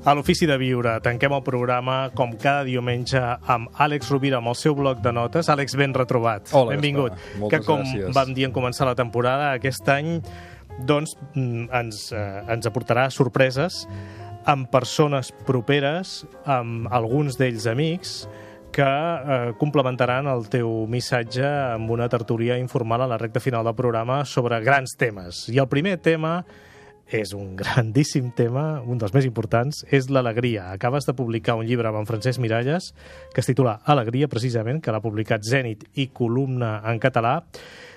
A l'Ofici de Viure tanquem el programa com cada diumenge amb Àlex Rovira amb el seu bloc de notes. Àlex, ben retrobat. Hola, Benvingut. Que com gràcies. vam dir en començar la temporada, aquest any doncs, mm, ens, eh, ens aportarà sorpreses amb persones properes, amb alguns d'ells amics, que eh, complementaran el teu missatge amb una tertúlia informal a la recta final del programa sobre grans temes. I el primer tema és un grandíssim tema, un dels més importants, és l'alegria. Acabes de publicar un llibre amb en Francesc Miralles que es titula Alegria, precisament, que l'ha publicat Zènit i columna en català,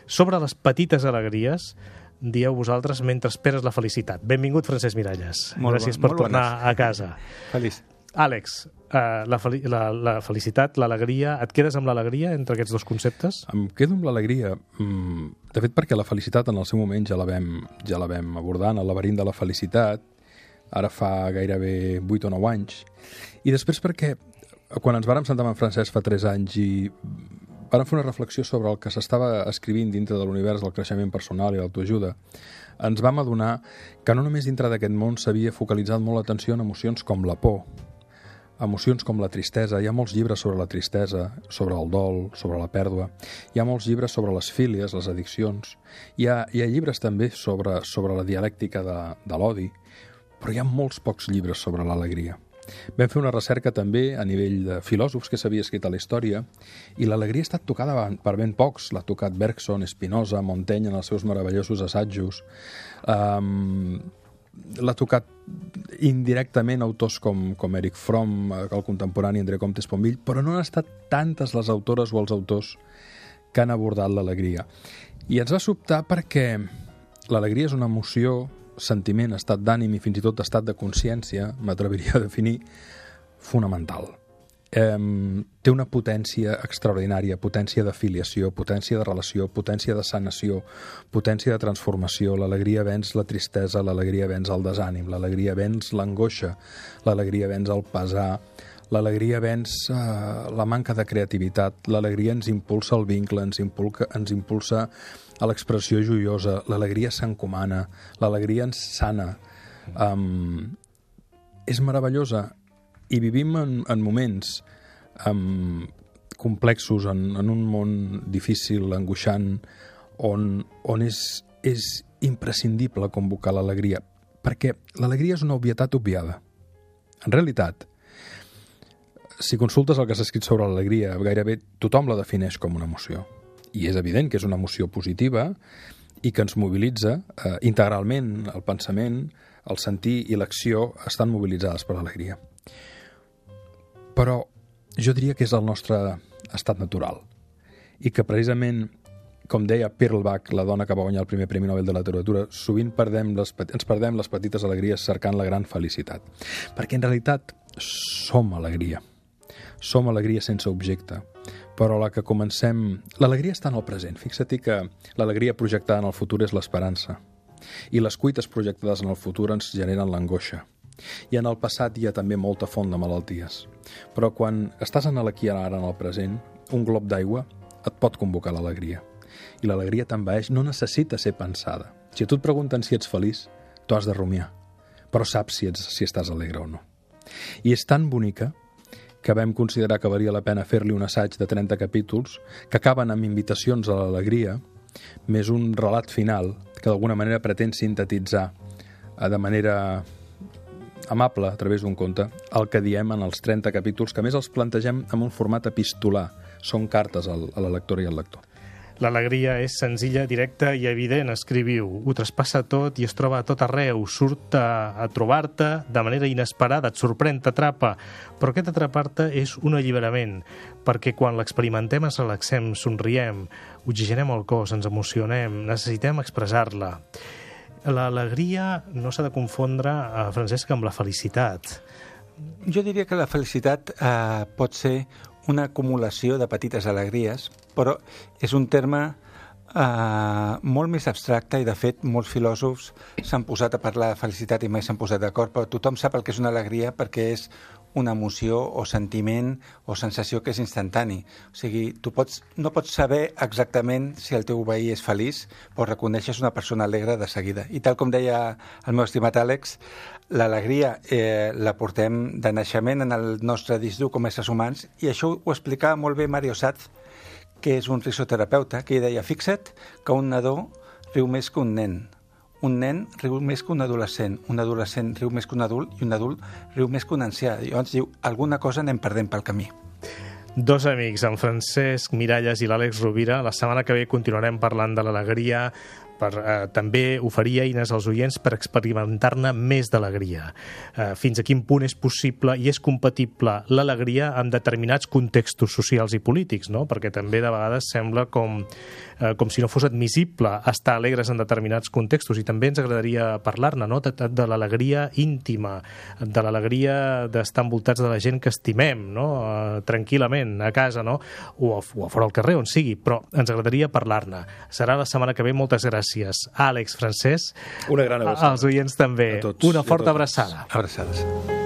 sobre les petites alegries dieu vosaltres mentre esperes la felicitat. Benvingut, Francesc Miralles. Molt Gràcies bo- per molt tornar bones. a casa. Feliç. Àlex, eh, la, fel la, la felicitat, l'alegria, et quedes amb l'alegria entre aquests dos conceptes? Em quedo amb l'alegria, mm, de fet perquè la felicitat en el seu moment ja la vam, ja la vam abordar en el laberint de la felicitat, ara fa gairebé 8 o 9 anys, i després perquè quan ens vàrem sentar amb en Francesc fa 3 anys i vàrem fer una reflexió sobre el que s'estava escrivint dintre de l'univers del creixement personal i l'autoajuda, ens vam adonar que no només dintre d'aquest món s'havia focalitzat molt l'atenció en emocions com la por, emocions com la tristesa. Hi ha molts llibres sobre la tristesa, sobre el dol, sobre la pèrdua. Hi ha molts llibres sobre les fílies, les addiccions. Hi ha, hi ha llibres també sobre, sobre la dialèctica de, de l'odi, però hi ha molts pocs llibres sobre l'alegria. Vam fer una recerca també a nivell de filòsofs que s'havia escrit a la història i l'alegria ha estat tocada per ben pocs. L'ha tocat Bergson, Spinoza, Montaigne en els seus meravellosos assajos. Um, l'ha tocat indirectament autors com, com Eric Fromm, el contemporani André Comte Esponville, però no han estat tantes les autores o els autors que han abordat l'alegria. I ens va sobtar perquè l'alegria és una emoció, sentiment, estat d'ànim i fins i tot estat de consciència, m'atreviria a definir, fonamental. Eh, té una potència extraordinària, potència de filiació, potència de relació, potència de sanació, potència de transformació. L'alegria venç la tristesa, l'alegria venç el desànim, l'alegria venç l'angoixa, l'alegria venç el pesar, l'alegria venç eh, la manca de creativitat, l'alegria ens impulsa el vincle, ens impulsa, ens impulsa a l'expressió joiosa, l'alegria s'encomana, l'alegria ens sana. Um, és meravellosa i vivim en, en moments um, complexos, en, en un món difícil, angoixant, on, on és, és imprescindible convocar l'alegria, perquè l'alegria és una obvietat obviada. En realitat, si consultes el que s'ha escrit sobre l'alegria, gairebé tothom la defineix com una emoció. I és evident que és una emoció positiva i que ens mobilitza eh, integralment el pensament, el sentir i l'acció estan mobilitzades per l'alegria. Però jo diria que és el nostre estat natural i que precisament, com deia Perlbach, la dona que va guanyar el primer Premi Nobel de Literatura, sovint perdem les, ens perdem les petites alegries cercant la gran felicitat. Perquè en realitat som alegria. Som alegria sense objecte, però la que comencem... L'alegria està en el present. Fixa-t'hi que l'alegria projectada en el futur és l'esperança. I les cuites projectades en el futur ens generen l'angoixa. I en el passat hi ha també molta font de malalties. Però quan estàs en l'aquí ara en el present, un glob d'aigua et pot convocar l'alegria. I l'alegria t'envaeix, no necessita ser pensada. Si a tu et pregunten si ets feliç, tu has de rumiar. Però saps si, ets, si estàs alegre o no. I és tan bonica que vam considerar que valia la pena fer-li un assaig de 30 capítols que acaben amb invitacions a l'alegria, més un relat final que d'alguna manera pretén sintetitzar eh, de manera amable, a través d'un conte, el que diem en els 30 capítols, que més els plantegem en un format epistolar. Són cartes al, a la lectora i al lector. L'alegria és senzilla, directa i evident, escriviu. Ho traspassa tot i es troba a tot arreu. Surt a, a trobar-te de manera inesperada, et sorprèn, t'atrapa. Però aquest atrapar-te és un alliberament, perquè quan l'experimentem ens relaxem, somriem, oxigenem el cos, ens emocionem, necessitem expressar-la. L'alegria no s'ha de confondre, eh, Francesc, amb la felicitat. Jo diria que la felicitat eh, pot ser una acumulació de petites alegries, però és un terme eh, molt més abstracte i, de fet, molts filòsofs s'han posat a parlar de felicitat i mai s'han posat d'acord, però tothom sap el que és una alegria perquè és una emoció o sentiment o sensació que és instantani. O sigui, tu pots, no pots saber exactament si el teu veí és feliç, però reconeixes una persona alegre de seguida. I tal com deia el meu estimat Àlex, l'alegria eh, la portem de naixement en el nostre disc dur com a éssers humans i això ho explicava molt bé Mario Satz, que és un risoterapeuta, que deia, fixa't que un nadó riu més que un nen un nen riu més que un adolescent, un adolescent riu més que un adult i un adult riu més que un ancià. Llavors diu, alguna cosa anem perdent pel camí. Dos amics, en Francesc Miralles i l'Àlex Rovira. La setmana que ve continuarem parlant de l'alegria, per eh, també oferir eines als oients per experimentar-ne més d'alegria. Eh, fins a quin punt és possible i és compatible l'alegria amb determinats contextos socials i polítics, no? perquè també de vegades sembla com, eh, com si no fos admissible estar alegres en determinats contextos i també ens agradaria parlar-ne no? de, de l'alegria íntima, de l'alegria d'estar envoltats de la gent que estimem, no? eh, tranquil·lament, a casa, no? o, a, o a fora al carrer, on sigui, però ens agradaria parlar-ne. Serà la setmana que ve. Moltes gràcies gràcies, Àlex Francesc. Una gran abraçada. Als oients també. Una forta abraçada. Abraçades.